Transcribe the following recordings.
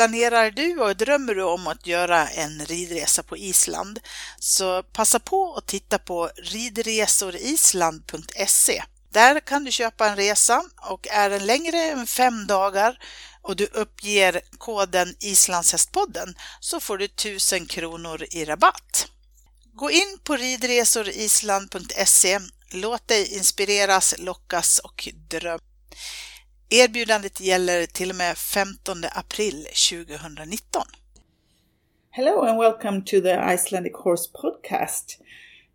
planerar du och drömmer du om att göra en ridresa på Island så passa på att titta på ridresorisland.se. Där kan du köpa en resa och är den längre än fem dagar och du uppger koden Islandshästpodden så får du 1000 kronor i rabatt. Gå in på ridresorisland.se, låt dig inspireras, lockas och dröm. Erbjudandet gäller till och med 15 april 2019. Hello and welcome to the Icelandic Horse Podcast.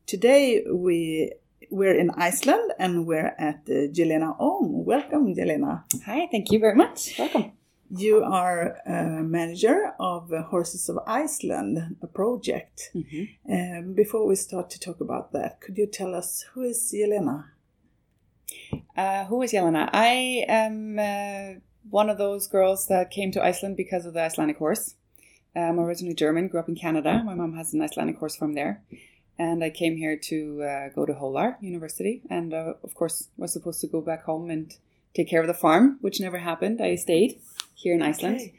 Today we we're in Iceland and we're at uh, Jelena Ong. Welcome, Jelena. Hi, thank you very much. Welcome. You are a manager of uh, Horses of Iceland, a project. Mhm. Um, before we start to talk about that, could you tell us who is Jelena? Uh, who is Jelena? I am uh, one of those girls that came to Iceland because of the Icelandic horse. I'm originally German, grew up in Canada. My mom has an Icelandic horse from there. And I came here to uh, go to Holar University. And uh, of course, was supposed to go back home and take care of the farm, which never happened. I stayed here in Iceland. Okay.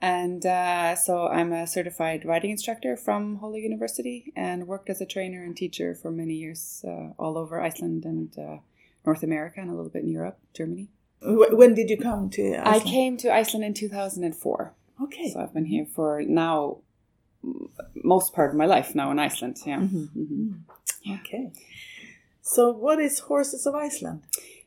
And uh, so I'm a certified riding instructor from Holar University and worked as a trainer and teacher for many years uh, all over Iceland and uh, North America and a little bit in Europe, Germany. When did you come to Iceland? I came to Iceland in 2004. Okay. So I've been here for now most part of my life now in Iceland. Yeah. Mhm. Mhm. Okay. So, what is Horses of Iceland?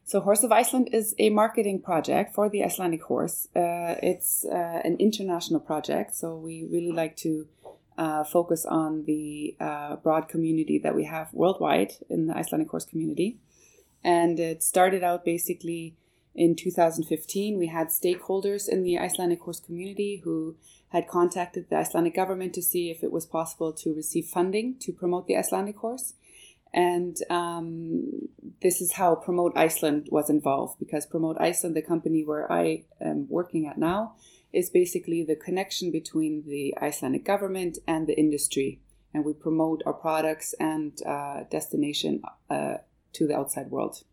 So Horse of Iceland is a marketing project for the Icelandic horse. Uh, it's uh, an international project, so we really like to uh, focus on the uh, broad community that we have worldwide in the Icelandic horse community. And it started out basically in 2015. We had stakeholders in the Icelandic horse community who had contacted the Icelandic government to see if it was possible to receive funding to promote the Icelandic horse. And um, this is how Promote Iceland was involved because Promote Iceland, the company where I am working at now, is basically the connection between the Icelandic government and the industry. And we promote our products and uh, destination uh, to the outside world.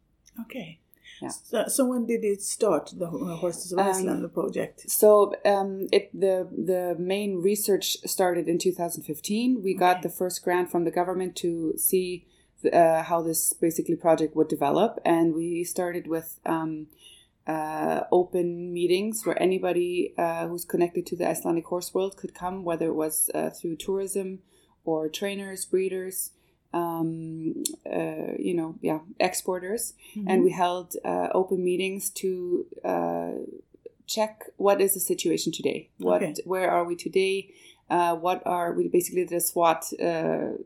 Okay. Yeah. So, so when did it start, the Horses of Um, Iceland the project? So um, it the the main research started in 2015. We got the first grant from the government to see uh, how this basically project would develop, and we started with um, uh, open meetings where anybody uh, who's connected to the Icelandic horse world could come, whether it was uh, through tourism or trainers, breeders. Um, uh, you know, yeah, exporters, and we held uh, open meetings to uh, check what is the situation today. What Okay. where are we today? Uh, what are we basically a SWOT uh,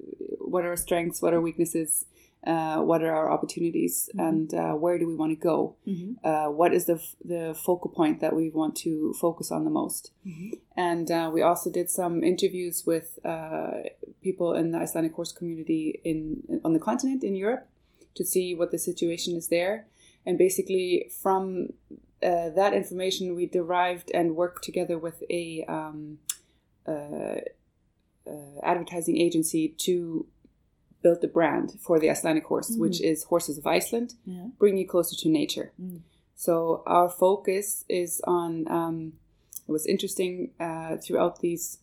what are our strengths? What are weaknesses? Uh, what are our opportunities? And uh, where do we want to go? Mhm. uh, what is the f- the focal point that we want to focus on the most? Mhm. and uh, we also did some interviews with uh, people in the Icelandic horse community in on the continent in Europe to see what the situation is there. And basically, from uh, that information, we derived and worked together with a um, uh, uh, advertising agency to build the brand for the Icelandic horse, which is Horses of Iceland, Yeah. bring you closer to nature. Mm. So our focus is on. Um, it was interesting uh, throughout these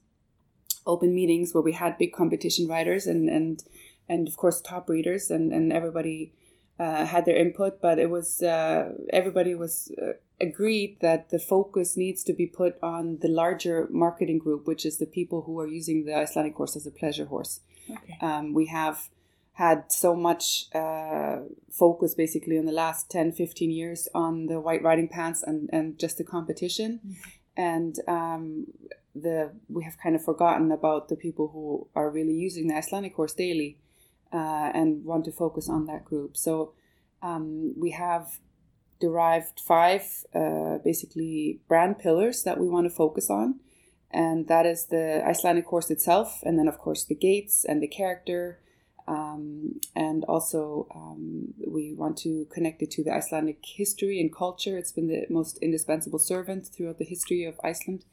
open meetings where we had big competition riders and and and of course top breeders and and everybody uh, had their input, but it was uh, everybody was uh, agreed that the focus needs to be put on the larger marketing group, which is the people who are using the Icelandic horse as a pleasure horse. Okay. Um, we have had so much uh, focus basically in the last 10, 15 years on the white riding pants and, and just the competition. And um, the we have kind of forgotten about the people who are really using the Icelandic horse daily uh, and want to focus on that group. So um, we have derived five uh, basically brand pillars that we want to focus on. And that is the Icelandic horse itself, and then, of course, the gaits and the character. Um, and also, um, we want to connect it to the Icelandic history and culture. It's been the most indispensable servant throughout the history of Iceland.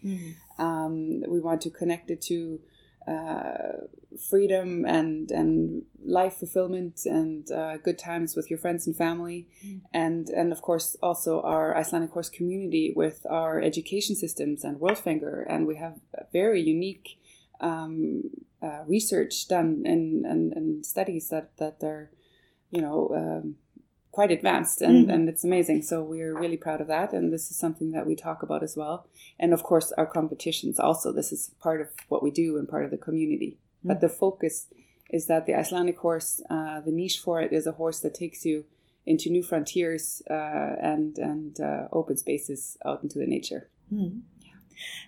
Um, we want to connect it to uh, freedom and and life fulfillment and uh, good times with your friends and family, and and of course also our Icelandic horse community with our education systems and WorldFengur, and we have a very unique um, uh, research done and, and, and studies that that are, you know. Um, quite advanced and, and it's amazing. So we're really proud of that. And this is something that we talk about as well. And of course our competitions also. This is part of what we do and part of the community. But the focus is that the Icelandic horse, uh, the niche for it is a horse that takes you into new frontiers uh, and and uh, open spaces out into the nature.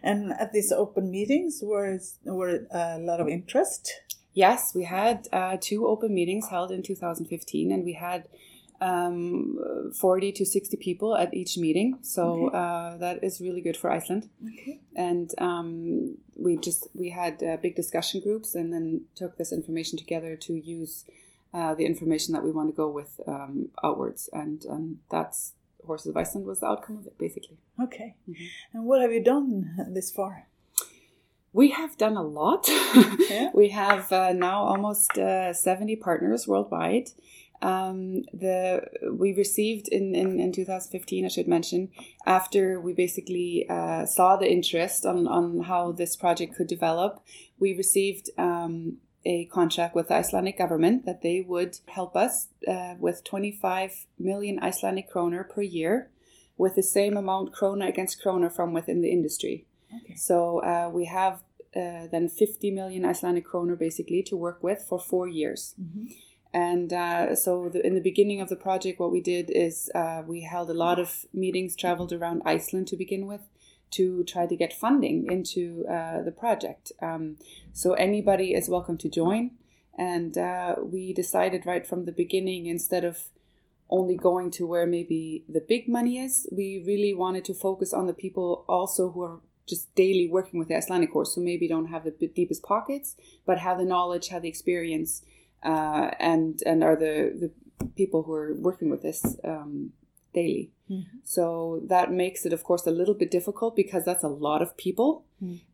And at these open meetings, was were a lot of interest. Yes, we had uh, two open meetings held in 2015, and we had um, 40 to 60 people at each meeting. So uh, that is really good for Iceland. Okay. And um, we just we had uh, big discussion groups, and then took this information together to use uh, the information that we want to go with um, outwards, and and that's Horses of Iceland was the outcome of it, basically. Okay. And what have you done this far? We have done a lot. Yeah. we have uh, now almost uh, 70 partners worldwide. Um, the we received in, in, in 2015, I should mention, after we basically uh, saw the interest on, on how this project could develop, we received um, a contract with the Icelandic government that they would help us uh, with 25 million Icelandic kroner per year, with the same amount krona against krona from within the industry. Okay. So uh, we have uh, then 50 million Icelandic kroner basically to work with for four years. And uh, so the, in the beginning of the project, what we did is uh, we held a lot of meetings, traveled around Iceland to begin with, to try to get funding into uh, the project. Um, so anybody is welcome to join. And uh, we decided right from the beginning, instead of only going to where maybe the big money is, we really wanted to focus on the people also who are just daily working with the Icelandic horse, who maybe don't have the deepest pockets, but have the knowledge, have the experience, uh, and and are the the people who are working with this um, daily. So that makes it, of course, a little bit difficult because that's a lot of people.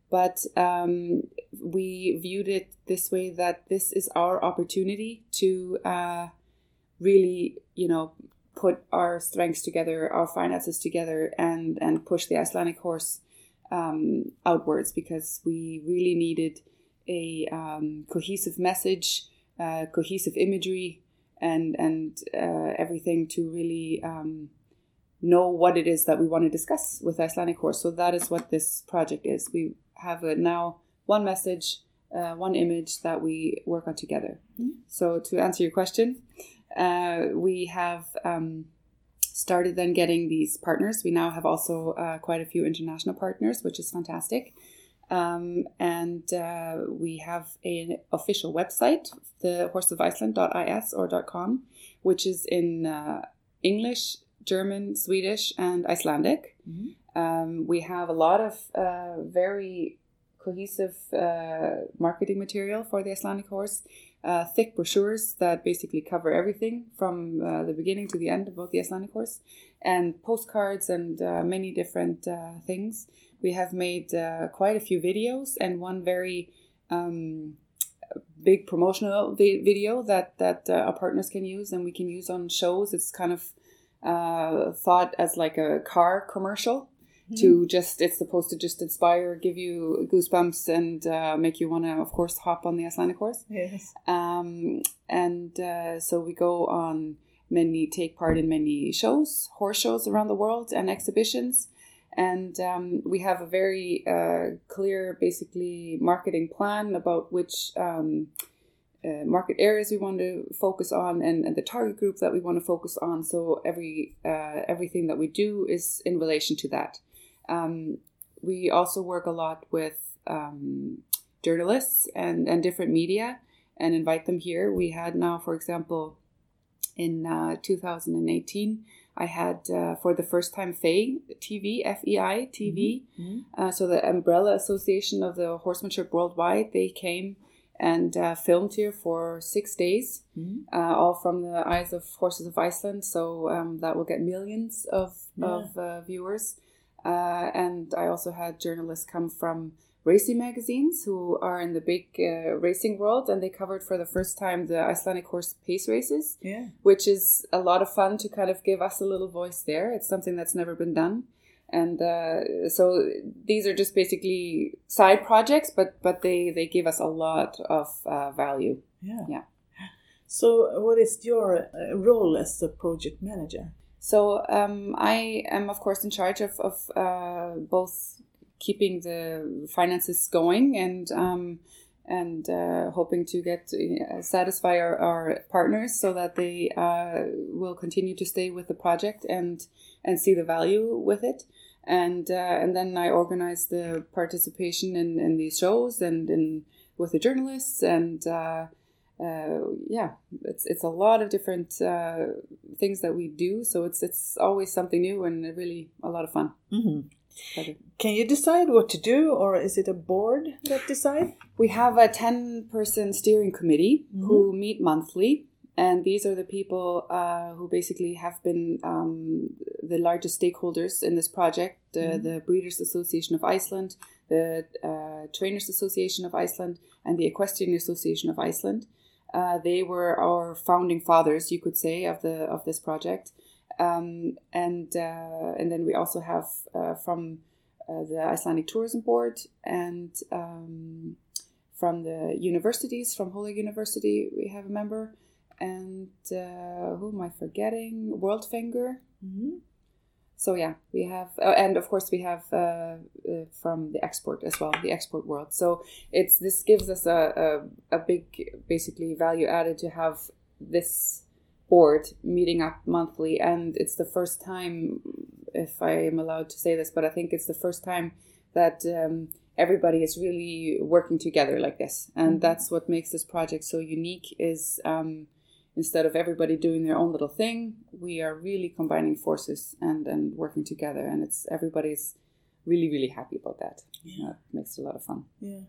But um, we viewed it this way that this is our opportunity to uh, really, you know, put our strengths together, our finances together, and and push the Icelandic horse um, outwards because we really needed a um, cohesive message, uh, cohesive imagery, and and uh, everything to really um, know what it is that we want to discuss with Icelandic horse. So that is what this project is. We have a, now one message, uh, one image that we work on together. So to answer your question, uh, we have. Um, started then getting these partners. We now have also uh, quite a few international partners, which is fantastic. Um, and uh, we have an official website, the horsesoficeland.is or .com, which is in uh, English, German, Swedish, and Icelandic. Um, we have a lot of uh, very cohesive uh, marketing material for the Icelandic horse, uh, thick brochures that basically cover everything from uh, the beginning to the end about the Icelandic horse, and postcards and uh, many different uh, things. We have made uh, quite a few videos and one very um, big promotional vi- video that that uh, our partners can use and we can use on shows. It's kind of thought as like a car commercial to just it's supposed to just inspire, give you goosebumps, and uh, make you want to, of course, hop on the Icelandic horse. Yes. Um, and uh, so we go on many, take part in many shows, horse shows around the world, and exhibitions. And um, we have a very uh, clear, basically, marketing plan about which um, uh, market areas we want to focus on and, and the target group that we want to focus on. So every uh, everything that we do is in relation to that. Um, we also work a lot with um, journalists and, and different media and invite them here. We had now, for example, in uh, 2018, I had uh, for the first time FEI TV, FEI TV, uh, so the Umbrella Association of the Horsemanship Worldwide, they came and uh, filmed here for six days, uh, all from the eyes of Horses of Iceland. So um, that will get millions of, of uh, viewers. Uh, and I also had journalists come from racing magazines who are in the big uh, racing world, and they covered for the first time the Icelandic horse pace races, Yeah. which is a lot of fun to kind of give us a little voice there. It's something that's never been done. And uh, so these are just basically side projects, but but they they give us a lot of uh, value. Yeah. Yeah. So, what is your uh, role as a project manager? So um, I am, of course, in charge of, of uh, both keeping the finances going and um, and uh, hoping to get uh, satisfy our, our partners so that they uh, will continue to stay with the project and and see the value with it. And uh, and then I organize the participation in, in these shows and in with the journalists and. Uh, yeah, it's it's a lot of different uh, things that we do. So it's it's always something new and really a lot of fun. hmm Can you decide what to do, or is it a board that decide? We have a ten person steering committee who meet monthly, and these are the people uh, who basically have been um, the largest stakeholders in this project: the, the Breeders Association of Iceland, the uh, Trainers Association of Iceland, and the Equestrian Association of Iceland. Uh, they were our founding fathers, you could say, of the of this project. Um, and uh, and then we also have uh, from uh, the Icelandic Tourism Board and um, from the universities, from Holar University, we have a member. And uh, who am I forgetting? WorldFengur. hmm So yeah, we have, uh, and of course we have uh, uh, from the export as well, the export world. So it's this gives us a, a a big basically value added to have this board meeting up monthly, and it's the first time, if I am allowed to say this, but I think it's the first time that um, everybody is really working together like this, and that's what makes this project so unique. Is um, instead of everybody doing their own little thing, we are really combining forces and and working together, and it's everybody's really really happy about that. Yeah. Makes it a lot of fun. Yeah.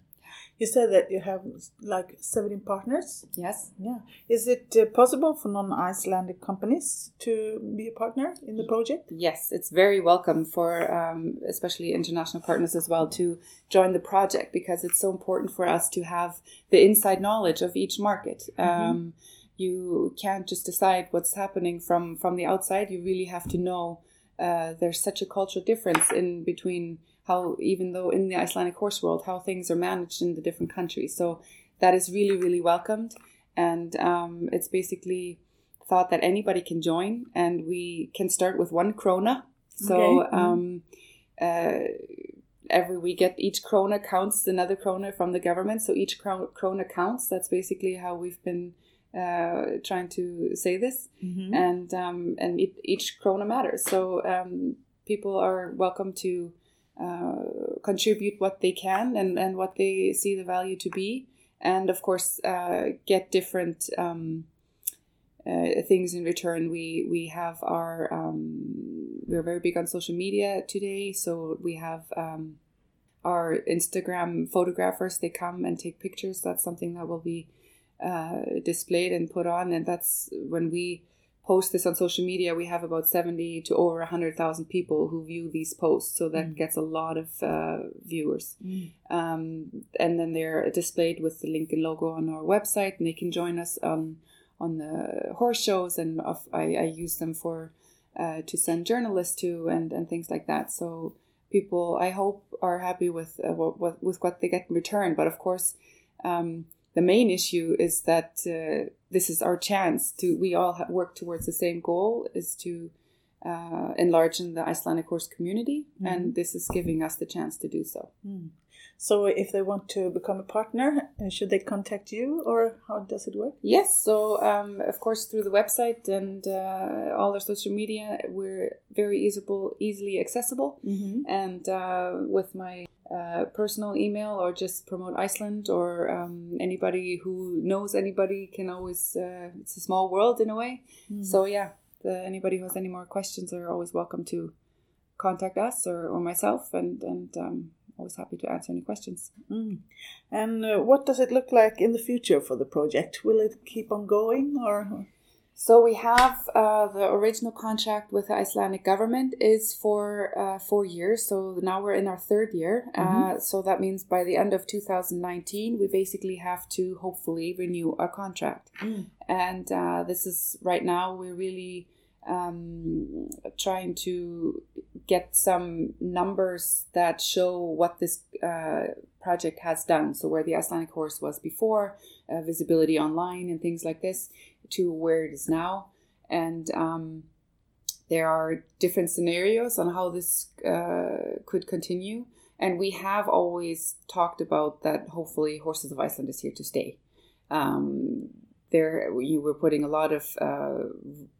You said that you have like 17 partners. Yes. Yeah. Is it uh, possible for non-Icelandic companies to be a partner in the project? Yes, it's very welcome for um, especially international partners as well to join the project because it's so important for us to have the inside knowledge of each market. Um, you can't just decide what's happening from from the outside. You really have to know. Uh, there's such a cultural difference in between how, even though in the Icelandic horse world, how things are managed in the different countries. So that is really really welcomed, and um, it's basically thought that anybody can join and we can start with one krona so Okay. um, uh, every we get each krona counts another krona from the government so each kro- krona counts that's basically how we've been uh, trying to say this Mm-hmm. and um, and it, each krona matters so um, people are welcome to uh, contribute what they can and, and what they see the value to be and of course uh, get different um, uh, things in return. We we have our um, we're very big on social media today, so we have um, our Instagram photographers. They come and take pictures. That's something that will be uh, displayed and put on, and that's when we post this on social media. We have about seventy to over hundred thousand people who view these posts, so that gets a lot of uh, viewers um, and then they're displayed with the Lincoln logo on our website, and they can join us on on the horse shows, and of, I, I use them for uh, to send journalists to and and things like that. So people, I hope, are happy with uh, what, what with what they get in return. But of course, um, the main issue is that uh, this is our chance to we all work towards the same goal is to uh, enlarge in the Icelandic horse community, and this is giving us the chance to do so. So, if they want to become a partner, uh, should they contact you, or how does it work? Yes, so um, of course through the website and uh, all our social media, we're very easable, easily accessible. Mm-hmm. And uh, with my uh, personal email or just promote Iceland or um, anybody who knows anybody can always. Uh, it's a small world in a way. So yeah, the, anybody who has any more questions are always welcome to contact us or, or myself, and and um, always happy to answer any questions. Mm. And uh, what does it look like in the future for the project? Will it keep on going, or So we have uh, the original contract with the Icelandic government is for uh, four years. So now we're in our third year. Mhm. Uh, so that means by the end of 2019, we basically have to hopefully renew our contract. Mm. And uh, this is right now we're really um, trying to get some numbers that show what this uh, project has done. So where the Icelandic horse was before, uh, visibility online and things like this, to where it is now. And um, there are different scenarios on how this uh, could continue. And we have always talked about that hopefully Horses of Iceland is here to stay. Um, there, you were putting a lot of, uh,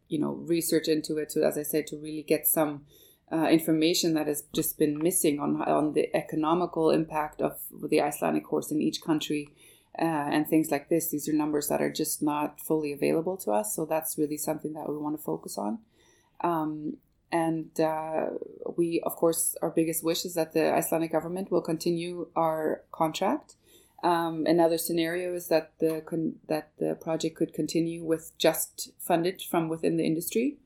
you know, research into it to, as I said, to really get some uh, information that has just been missing on on the economical impact of the Icelandic horse in each country uh, and things like this. These are numbers that are just not fully available to us. So that's really something that we want to focus on. Um, and uh, we, of course, our biggest wish is that the Icelandic government will continue our contract. Um, another scenario is that the con- that the project could continue with just funded from within the industry.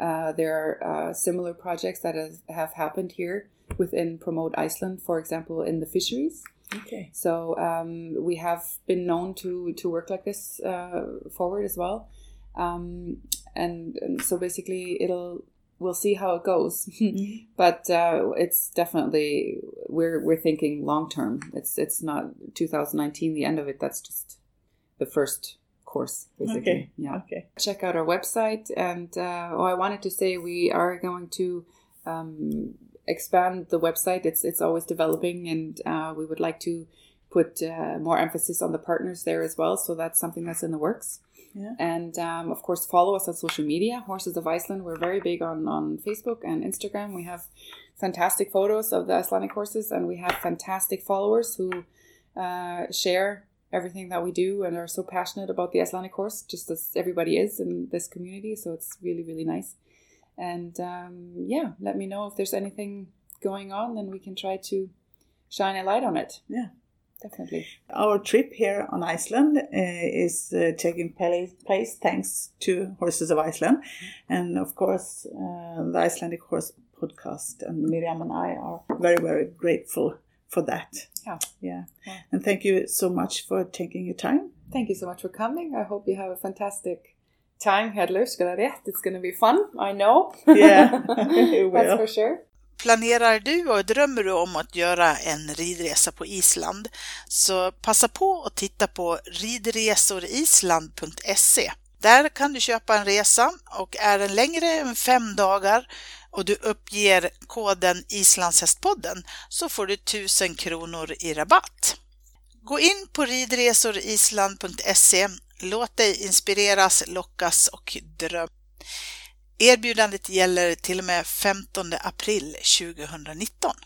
Uh, there are uh, similar projects that have, have happened here within Promote Iceland, for example, in the fisheries. Okay. So um, we have been known to to work like this uh, forward as well, um, and, and so basically it'll we'll see how it goes, Mhm. but uh, it's definitely we're we're thinking long term. It's it's not 2019 the end of it. That's just the first course basically. Okay. Yeah Okay. check out our website. And uh, oh, I wanted to say we are going to um, expand the website. It's it's always developing, and uh, we would like to put uh, more emphasis on the partners there as well. So that's something that's in the works. Yeah. And um, of course, follow us on social media. Horses of Iceland. We're very big on on Facebook and Instagram. We have fantastic photos of the Icelandic horses, and we have fantastic followers who uh, share everything that we do and are so passionate about the Icelandic horse, just as everybody is in this community. So it's really, really nice. And um, yeah, let me know if there's anything going on, then we can try to shine a light on it. Yeah. Definitely. Our trip here on Iceland uh, is uh, taking place, thanks to Horses of Iceland. And of course, uh, the Icelandic Horse podcast and Miriam and I are very, very grateful for that. Yeah. Yeah. Yeah. And thank you so much for taking your time. Thank you so much for coming. I hope you have a fantastic time here at Löfsgalaret. It's going to be fun, I know. Yeah, That's for sure. Planerar du och drömmer du om att göra en ridresa på Island så passa på att titta på ridresorisland.se. Där kan du köpa en resa och är den längre än fem dagar och du uppger koden Islandshästpodden så får du 1000 kronor i rabatt. Gå in på ridresorisland.se, låt dig inspireras, lockas och dröm. Erbjudandet gäller till och med 15 april 2019.